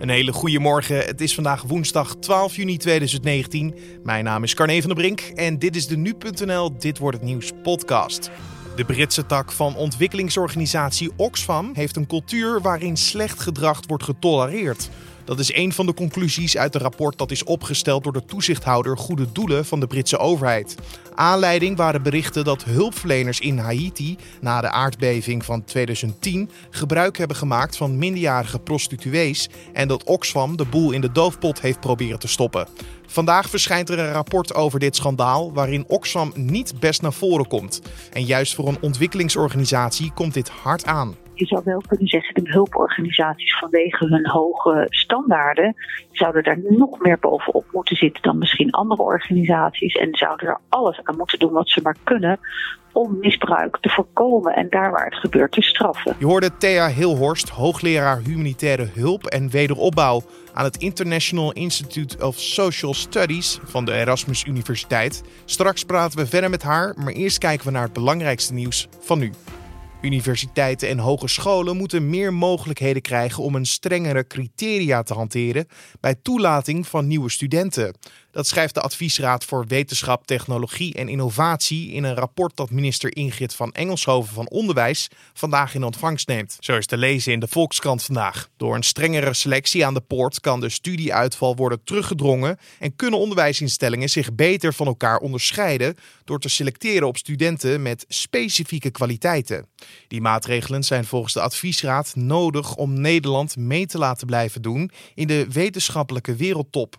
Een hele goede morgen. Het is vandaag woensdag 12 juni 2019. Mijn naam is Carne van der Brink en dit is de nu.nl Dit wordt het nieuws podcast. De Britse tak van ontwikkelingsorganisatie Oxfam heeft een cultuur waarin slecht gedrag wordt getolereerd. Dat is een van de conclusies uit een rapport dat is opgesteld door de toezichthouder Goede Doelen van de Britse overheid. Aanleiding waren berichten dat hulpverleners in Haiti na de aardbeving van 2010 gebruik hebben gemaakt van minderjarige prostituees en dat Oxfam de boel in de doofpot heeft proberen te stoppen. Vandaag verschijnt er een rapport over dit schandaal waarin Oxfam niet best naar voren komt. En juist voor een ontwikkelingsorganisatie komt dit hard aan je zou wel kunnen zeggen, de hulporganisaties vanwege hun hoge standaarden zouden daar nog meer bovenop moeten zitten dan misschien andere organisaties. En zouden er alles aan moeten doen wat ze maar kunnen om misbruik te voorkomen en daar waar het gebeurt te straffen. Je hoorde Thea Hilhorst, hoogleraar humanitaire hulp en wederopbouw aan het International Institute of Social Studies van de Erasmus Universiteit. Straks praten we verder met haar, maar eerst kijken we naar het belangrijkste nieuws van nu. Universiteiten en hogescholen moeten meer mogelijkheden krijgen om een strengere criteria te hanteren bij toelating van nieuwe studenten. Dat schrijft de Adviesraad voor Wetenschap, Technologie en Innovatie in een rapport dat minister Ingrid van Engelshoven van Onderwijs vandaag in ontvangst neemt. Zo is te lezen in de Volkskrant vandaag. Door een strengere selectie aan de poort kan de studieuitval worden teruggedrongen en kunnen onderwijsinstellingen zich beter van elkaar onderscheiden door te selecteren op studenten met specifieke kwaliteiten. Die maatregelen zijn volgens de Adviesraad nodig om Nederland mee te laten blijven doen in de wetenschappelijke wereldtop.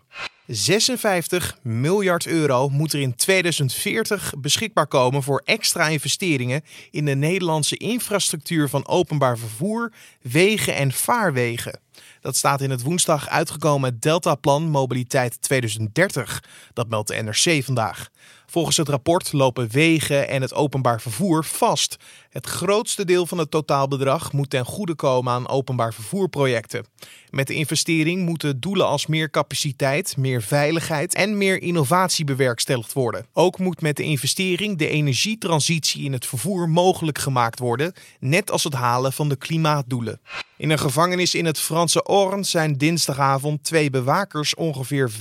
56 miljard euro moet er in 2040 beschikbaar komen voor extra investeringen in de Nederlandse infrastructuur van openbaar vervoer, wegen en vaarwegen. Dat staat in het woensdag uitgekomen Deltaplan Mobiliteit 2030. Dat meldt de NRC vandaag. Volgens het rapport lopen wegen en het openbaar vervoer vast. Het grootste deel van het totaalbedrag moet ten goede komen aan openbaar vervoerprojecten. Met de investering moeten doelen als meer capaciteit, meer veiligheid en meer innovatie bewerkstelligd worden. Ook moet met de investering de energietransitie in het vervoer mogelijk gemaakt worden, net als het halen van de klimaatdoelen. In een gevangenis in het Franse Orne zijn dinsdagavond twee bewakers ongeveer 5,5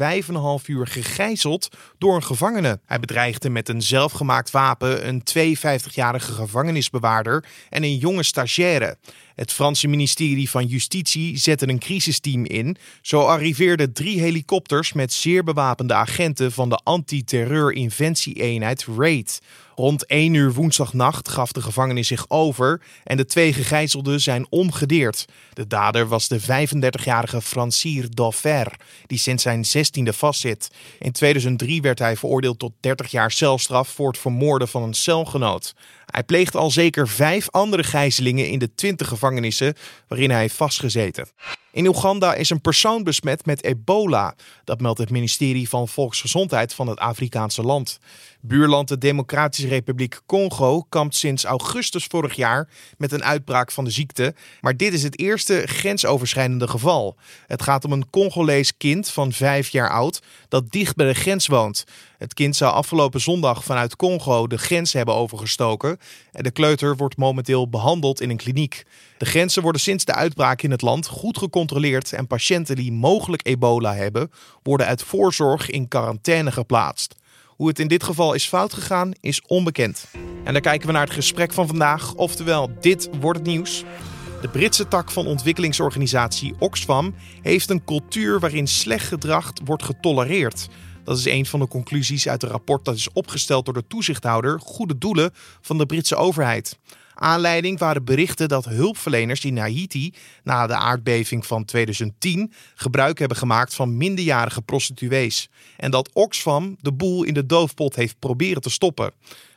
uur gegijzeld door een gevangene. Hij bedreigde met een zelfgemaakt wapen een 52-jarige gevangenisbewaarder en een jonge stagiaire. Het Franse ministerie van Justitie zette een crisisteam in. Zo arriveerden drie helikopters met zeer bewapende agenten van de anti-terreur-inventieeenheid RAID. Rond 1 uur woensdagnacht gaf de gevangenis zich over en de twee gegijzelden zijn omgedeerd. De dader was de 35-jarige Francir Daufer, die sinds zijn 16e vastzit. In 2003 werd hij veroordeeld tot 30 jaar celstraf voor het vermoorden van een celgenoot. Hij pleegt al zeker vijf andere gijzelingen in de 20 gevangenissen waarin hij vastgezeten. In Oeganda is een persoon besmet met ebola. Dat meldt het ministerie van Volksgezondheid van het Afrikaanse land. Buurland de Democratische Republiek Congo kampt sinds augustus vorig jaar met een uitbraak van de ziekte. Maar dit is het eerste grensoverschrijdende geval. Het gaat om een Congolees kind van vijf jaar oud dat dicht bij de grens woont. Het kind zou afgelopen zondag vanuit Congo de grens hebben overgestoken. En de kleuter wordt momenteel behandeld in een kliniek. De grenzen worden sinds de uitbraak in het land goed gecontroleerd en patiënten die mogelijk ebola hebben, worden uit voorzorg in quarantaine geplaatst. Hoe het in dit geval is fout gegaan, is onbekend. En dan kijken we naar het gesprek van vandaag, oftewel dit wordt het nieuws. De Britse tak van ontwikkelingsorganisatie Oxfam heeft een cultuur waarin slecht gedrag wordt getolereerd. Dat is een van de conclusies uit een rapport dat is opgesteld door de toezichthouder Goede Doelen van de Britse overheid. Aanleiding waren berichten dat hulpverleners in Haiti na de aardbeving van 2010 gebruik hebben gemaakt van minderjarige prostituees. En dat Oxfam de boel in de doofpot heeft proberen te stoppen.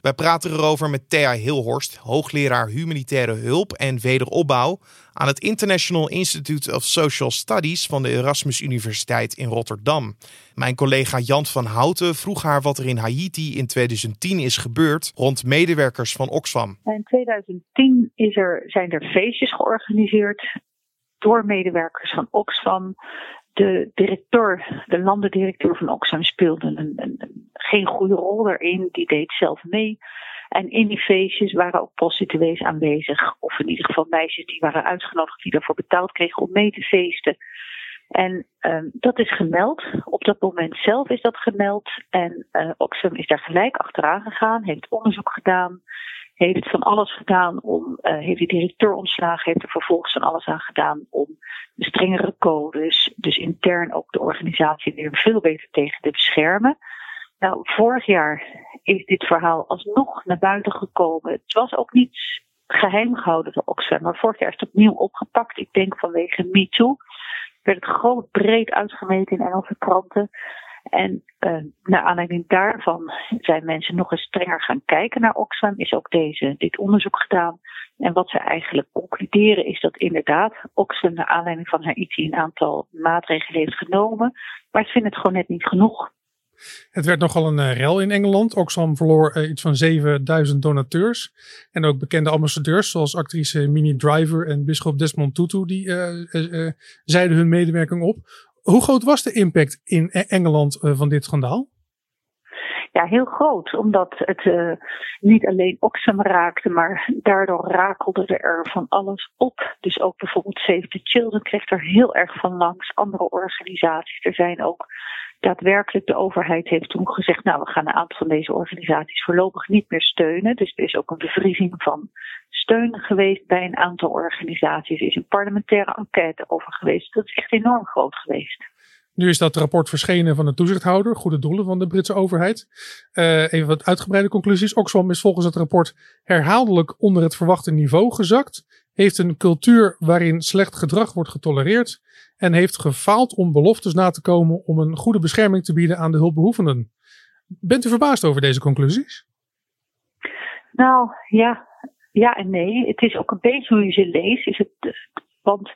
Wij praten erover met Thea Hilhorst, hoogleraar humanitaire hulp en wederopbouw aan het International Institute of Social Studies van de Erasmus Universiteit in Rotterdam. Mijn collega Jan van Houten vroeg haar wat er in Haiti in 2010 is gebeurd rond medewerkers van Oxfam. In 2010 is er, zijn er feestjes georganiseerd door medewerkers van Oxfam de directeur, de landendirecteur van Oxfam speelde een, een, geen goede rol erin. Die deed zelf mee. En in die feestjes waren ook prostituees aanwezig. Of in ieder geval meisjes die waren uitgenodigd, die daarvoor betaald kregen om mee te feesten. En um, dat is gemeld. Op dat moment zelf is dat gemeld. En uh, Oxfam is daar gelijk achteraan gegaan, heeft onderzoek gedaan, heeft van alles gedaan om, uh, heeft de directeur ontslagen, heeft er vervolgens van alles aan gedaan om de strengere codes, dus intern ook de organisatie weer veel beter tegen te beschermen. Nou, vorig jaar is dit verhaal alsnog naar buiten gekomen. Het was ook niet geheim gehouden door Oxfam, maar vorig jaar is het opnieuw opgepakt. Ik denk vanwege MeToo. Werd het groot breed uitgemeten in Engelse kranten. En uh, naar aanleiding daarvan zijn mensen nog eens strenger gaan kijken naar Oxfam. Is ook deze, dit onderzoek gedaan. En wat ze eigenlijk concluderen is dat inderdaad Oxfam naar aanleiding van haar IT een aantal maatregelen heeft genomen. Maar ze vinden het gewoon net niet genoeg. Het werd nogal een uh, rel in Engeland. Oxfam verloor uh, iets van 7000 donateurs. En ook bekende ambassadeurs zoals actrice Minnie Driver en bisschop Desmond Tutu. Die uh, zeiden hun medewerking op. Hoe groot was de impact in e-, Engeland van dit schandaal? Ja, heel groot. Omdat het uh, niet alleen Oxfam raakte, maar daardoor rakelde er van alles op. Dus ook bijvoorbeeld Save the Children kreeg er heel erg van langs. Andere organisaties. Er zijn ook daadwerkelijk de overheid heeft toen gezegd, nou we gaan een aantal van deze organisaties voorlopig niet meer steunen. Dus er is ook een bevriezing van steun geweest bij een aantal organisaties. Er is een parlementaire enquête over geweest. Dat is echt enorm groot geweest. Nu is dat rapport verschenen van de toezichthouder, Goede Doelen van de Britse overheid. Uh, even wat uitgebreide conclusies. Oxfam is volgens het rapport herhaaldelijk onder het verwachte niveau gezakt. Heeft een cultuur waarin slecht gedrag wordt getolereerd. En heeft gefaald om beloftes na te komen om een goede bescherming te bieden aan de hulpbehoevenden. Bent u verbaasd over deze conclusies? Nou ja, ja en nee. Het is ook een beetje hoe je ze leest. Is het, want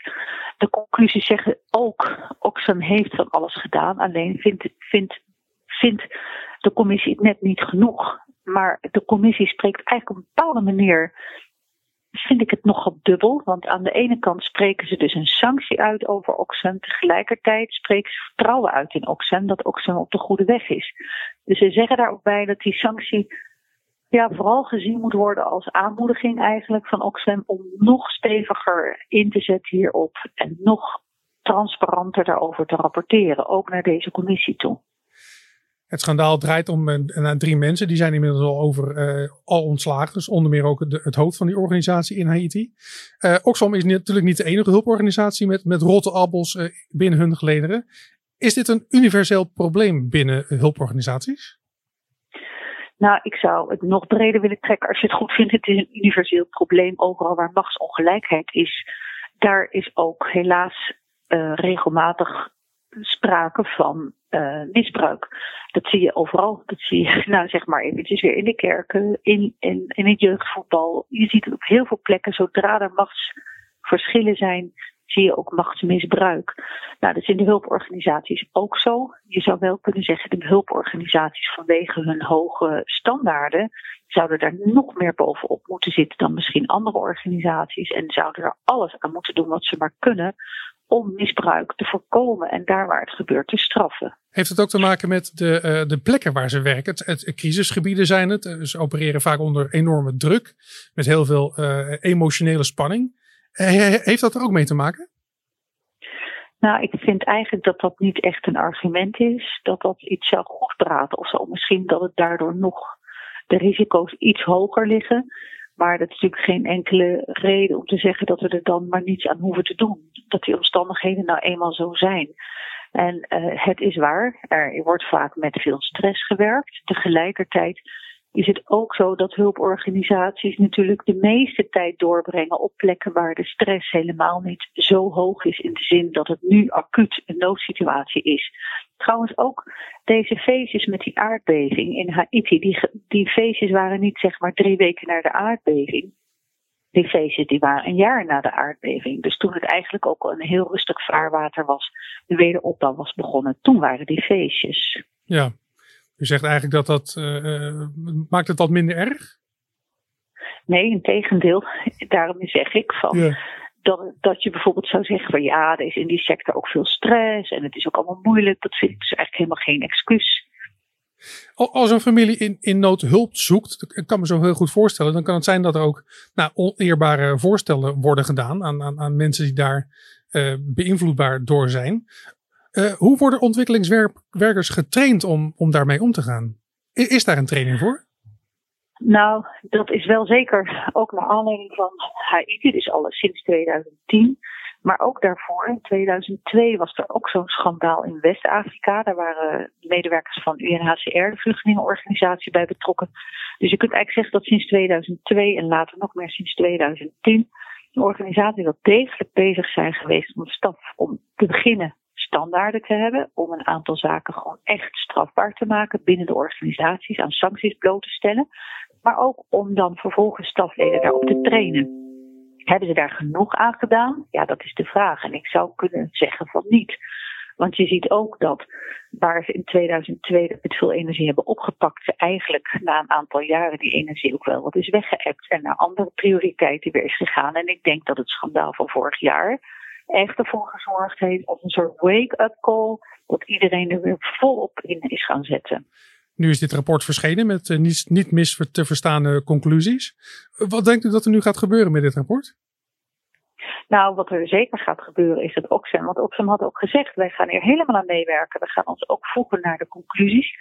de conclusies zeggen ook, Oxfam heeft van alles gedaan. Alleen vindt, vindt, de commissie het net niet genoeg. Maar de commissie spreekt eigenlijk op een bepaalde manier vind ik het nogal dubbel. Want aan de ene kant spreken ze dus een sanctie uit over Oxfam. Tegelijkertijd spreken ze vertrouwen uit in Oxfam dat Oxfam op de goede weg is. Dus ze zeggen daar ook bij dat die sanctie ja, vooral gezien moet worden als aanmoediging eigenlijk van Oxfam om nog steviger in te zetten hierop en nog transparanter daarover te rapporteren, ook naar deze commissie toe. Het schandaal draait om uh, drie mensen. Die zijn inmiddels al over uh, al ontslagen. Dus onder meer ook het hoofd van die organisatie in Haiti. Uh, Oxfam is natuurlijk niet de enige hulporganisatie met, met rotte appels binnen hun gelederen. Is dit een universeel probleem binnen hulporganisaties? Nou, ik zou het nog breder willen trekken. Als je het goed vindt, het is een universeel probleem. Overal waar machtsongelijkheid is, daar is ook helaas regelmatig sprake van uh, misbruik. Dat zie je overal. Dat zie je, nou zeg maar eventjes weer in de kerken, in, in, in het jeugdvoetbal. Je ziet het op heel veel plekken, zodra er machtsverschillen zijn, zie je ook machtsmisbruik. Nou, dat is in de hulporganisaties ook zo. Je zou wel kunnen zeggen, de hulporganisaties vanwege hun hoge standaarden zouden daar nog meer bovenop moeten zitten dan misschien andere organisaties. En zouden er alles aan moeten doen wat ze maar kunnen om misbruik te voorkomen en daar waar het gebeurt te straffen. Heeft het ook te maken met de, uh, de plekken waar ze werken? Het, crisisgebieden zijn het. Eh, ze opereren vaak onder enorme druk, met heel veel uh, emotionele spanning. Heeft dat er ook mee te maken? Nou, ik vind eigenlijk dat dat niet echt een argument is. Dat dat iets zou goed praten of zo. Misschien dat het daardoor nog de risico's iets hoger liggen. Maar dat is natuurlijk geen enkele reden om te zeggen dat we er dan maar niets aan hoeven te doen. Dat die omstandigheden nou eenmaal zo zijn. En uh, het is waar, er wordt vaak met veel stress gewerkt. Tegelijkertijd is het ook zo dat hulporganisaties natuurlijk de meeste tijd doorbrengen op plekken waar de stress helemaal niet zo hoog is in de zin dat het nu acuut een noodsituatie is. Trouwens ook deze feestjes met die aardbeving in Haiti, die, die feestjes waren niet zeg maar drie weken na de aardbeving. Die feestjes die waren een jaar na de aardbeving. Dus toen het eigenlijk ook een heel rustig vaarwater was, de wederopbouw was begonnen, toen waren die feestjes. Ja, u zegt eigenlijk dat dat, uh, maakt het wat minder erg? Nee, in tegendeel. Daarom zeg ik van, ja. dat, dat je bijvoorbeeld zou zeggen van ja, er is in die sector ook veel stress en het is ook allemaal moeilijk. Dat vind ik dus eigenlijk helemaal geen excuus. Als een familie in, in nood hulp zoekt, ik kan me zo heel goed voorstellen, dan kan het zijn dat er ook nou, oneerbare voorstellen worden gedaan aan, aan, aan mensen die daar beïnvloedbaar door zijn. Hoe worden ontwikkelingswerkers getraind om, om daarmee om te gaan? Is daar een training voor? Nou, dat is wel zeker ook naar aanleiding van Haiti, dus al sinds 2010. Maar ook daarvoor, in 2002, was er ook zo'n schandaal in West-Afrika. Daar waren medewerkers van UNHCR, de vluchtelingenorganisatie, bij betrokken. Dus je kunt eigenlijk zeggen dat sinds 2002 en later nog meer sinds 2010 de organisaties wel degelijk bezig zijn geweest om staf om te beginnen te hebben. Om een aantal zaken gewoon echt strafbaar te maken binnen de organisaties, aan sancties bloot te stellen. Maar ook om dan vervolgens stafleden daarop te trainen. Hebben ze daar genoeg aan gedaan? Ja, dat is de vraag. En ik zou kunnen zeggen van niet. Want je ziet ook dat waar ze in 2002 met veel energie hebben opgepakt, ze eigenlijk na een aantal jaren die energie ook wel wat is weggeëpt en naar andere prioriteiten weer is gegaan. En ik denk dat het schandaal van vorig jaar echt ervoor gezorgd heeft als een soort wake-up call, dat iedereen er weer volop in is gaan zetten. Nu is dit rapport verschenen met uh, niet, niet mis te verstaande conclusies. Wat denkt u dat er nu gaat gebeuren met dit rapport? Nou, wat er zeker gaat gebeuren is dat Oxfam, want Oxfam had ook gezegd, wij gaan hier helemaal aan meewerken. We gaan ons ook voegen naar de conclusies.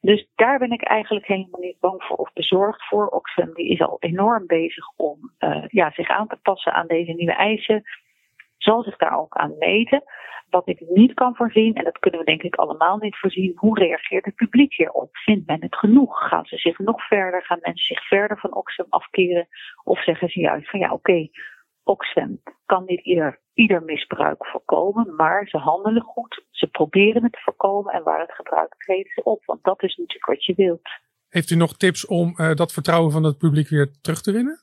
Dus daar ben ik eigenlijk helemaal niet bang voor of bezorgd voor. Oxfam die is al enorm bezig om uh, ja, zich aan te passen aan deze nieuwe eisen. Zal zich daar ook aan meten. Wat ik niet kan voorzien, en dat kunnen we denk ik allemaal niet voorzien, hoe reageert het publiek hierop? Vindt men het genoeg? Gaan ze zich nog verder? Gaan mensen zich verder van Oxfam afkeren? Of zeggen ze juist van ja, oké, okay, Oxfam kan niet ieder, ieder misbruik voorkomen, maar ze handelen goed, ze proberen het te voorkomen en waar het gebruikt treden ze op. Want dat is natuurlijk wat je wilt. Heeft u nog tips om uh, dat vertrouwen van het publiek weer terug te winnen?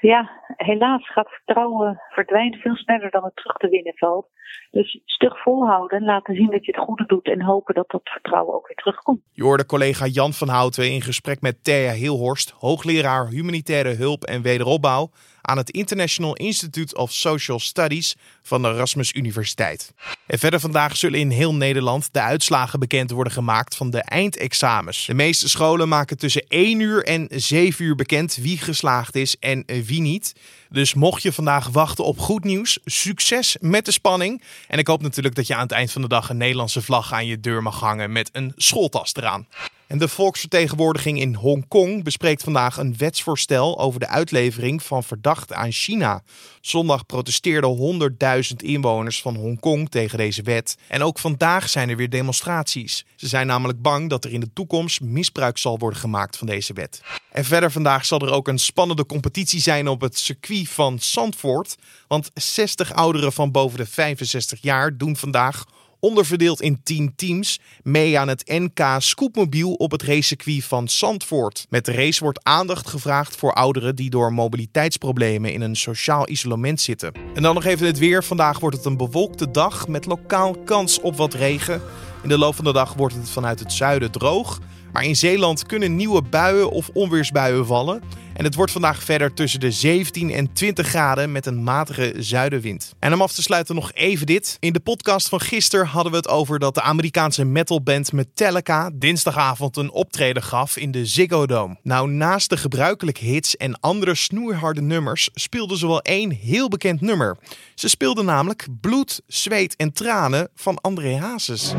Ja, helaas gaat vertrouwen verdwijnen veel sneller dan het terug te winnen valt. Dus stug volhouden, laten zien dat je het goede doet en hopen dat dat vertrouwen ook weer terugkomt. Je hoorde collega Jan van Houten in gesprek met Thea Hilhorst, hoogleraar humanitaire hulp en wederopbouw aan het International Institute of Social Studies van de Erasmus Universiteit. En verder vandaag zullen in heel Nederland de uitslagen bekend worden gemaakt van de eindexamens. De meeste scholen maken tussen 1 uur en 7 uur bekend wie geslaagd is en wie niet. Dus mocht je vandaag wachten op goed nieuws, succes met de spanning. En ik hoop natuurlijk dat je aan het eind van de dag een Nederlandse vlag aan je deur mag hangen met een schooltas eraan. En de volksvertegenwoordiging in Hongkong bespreekt vandaag een wetsvoorstel over de uitlevering van verdachten aan China. Zondag protesteerden 100.000 inwoners van Hongkong tegen deze wet. En ook vandaag zijn er weer demonstraties. Ze zijn namelijk bang dat er in de toekomst misbruik zal worden gemaakt van deze wet. En verder vandaag zal er ook een spannende competitie zijn op het circuit van Zandvoort. Want 60 ouderen van boven de 65 jaar doen vandaag onderverdeeld in 10 teams, mee aan het NK Scoopmobiel op het racecircuit van Zandvoort. Met de race wordt aandacht gevraagd voor ouderen die door mobiliteitsproblemen in een sociaal isolement zitten. En dan nog even het weer. Vandaag wordt het een bewolkte dag met lokaal kans op wat regen. In de loop van de dag wordt het vanuit het zuiden droog. Maar in Zeeland kunnen nieuwe buien of onweersbuien vallen. En het wordt vandaag verder tussen de 17 en 20 graden met een matige zuidenwind. En om af te sluiten nog even dit. In de podcast van gisteren hadden we het over dat de Amerikaanse metalband Metallica dinsdagavond een optreden gaf in de Ziggo Dome. Nou, naast de gebruikelijke hits en andere snoeiharde nummers speelden ze wel één heel bekend nummer. Ze speelden namelijk Bloed, Zweet en Tranen van André Hazes.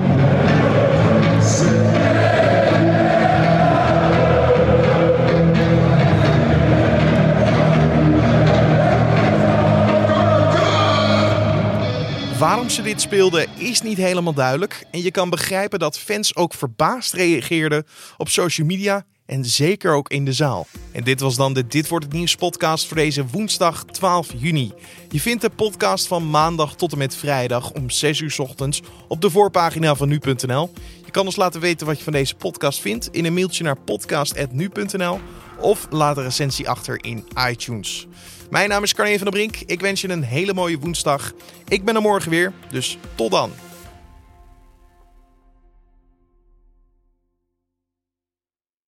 Waarom ze dit speelden is niet helemaal duidelijk. En je kan begrijpen dat fans ook verbaasd reageerden op social media en zeker ook in de zaal. En dit was dan de Dit wordt het nieuws podcast voor deze woensdag 12 juni. Je vindt de podcast van maandag tot en met vrijdag om 6 uur ochtends op de voorpagina van nu.nl. Je kan ons laten weten wat je van deze podcast vindt in een mailtje naar podcast.nu.nl of laat een recensie achter in iTunes. Mijn naam is Carne van der Brink. Ik wens je een hele mooie woensdag. Ik ben er morgen weer, dus tot dan.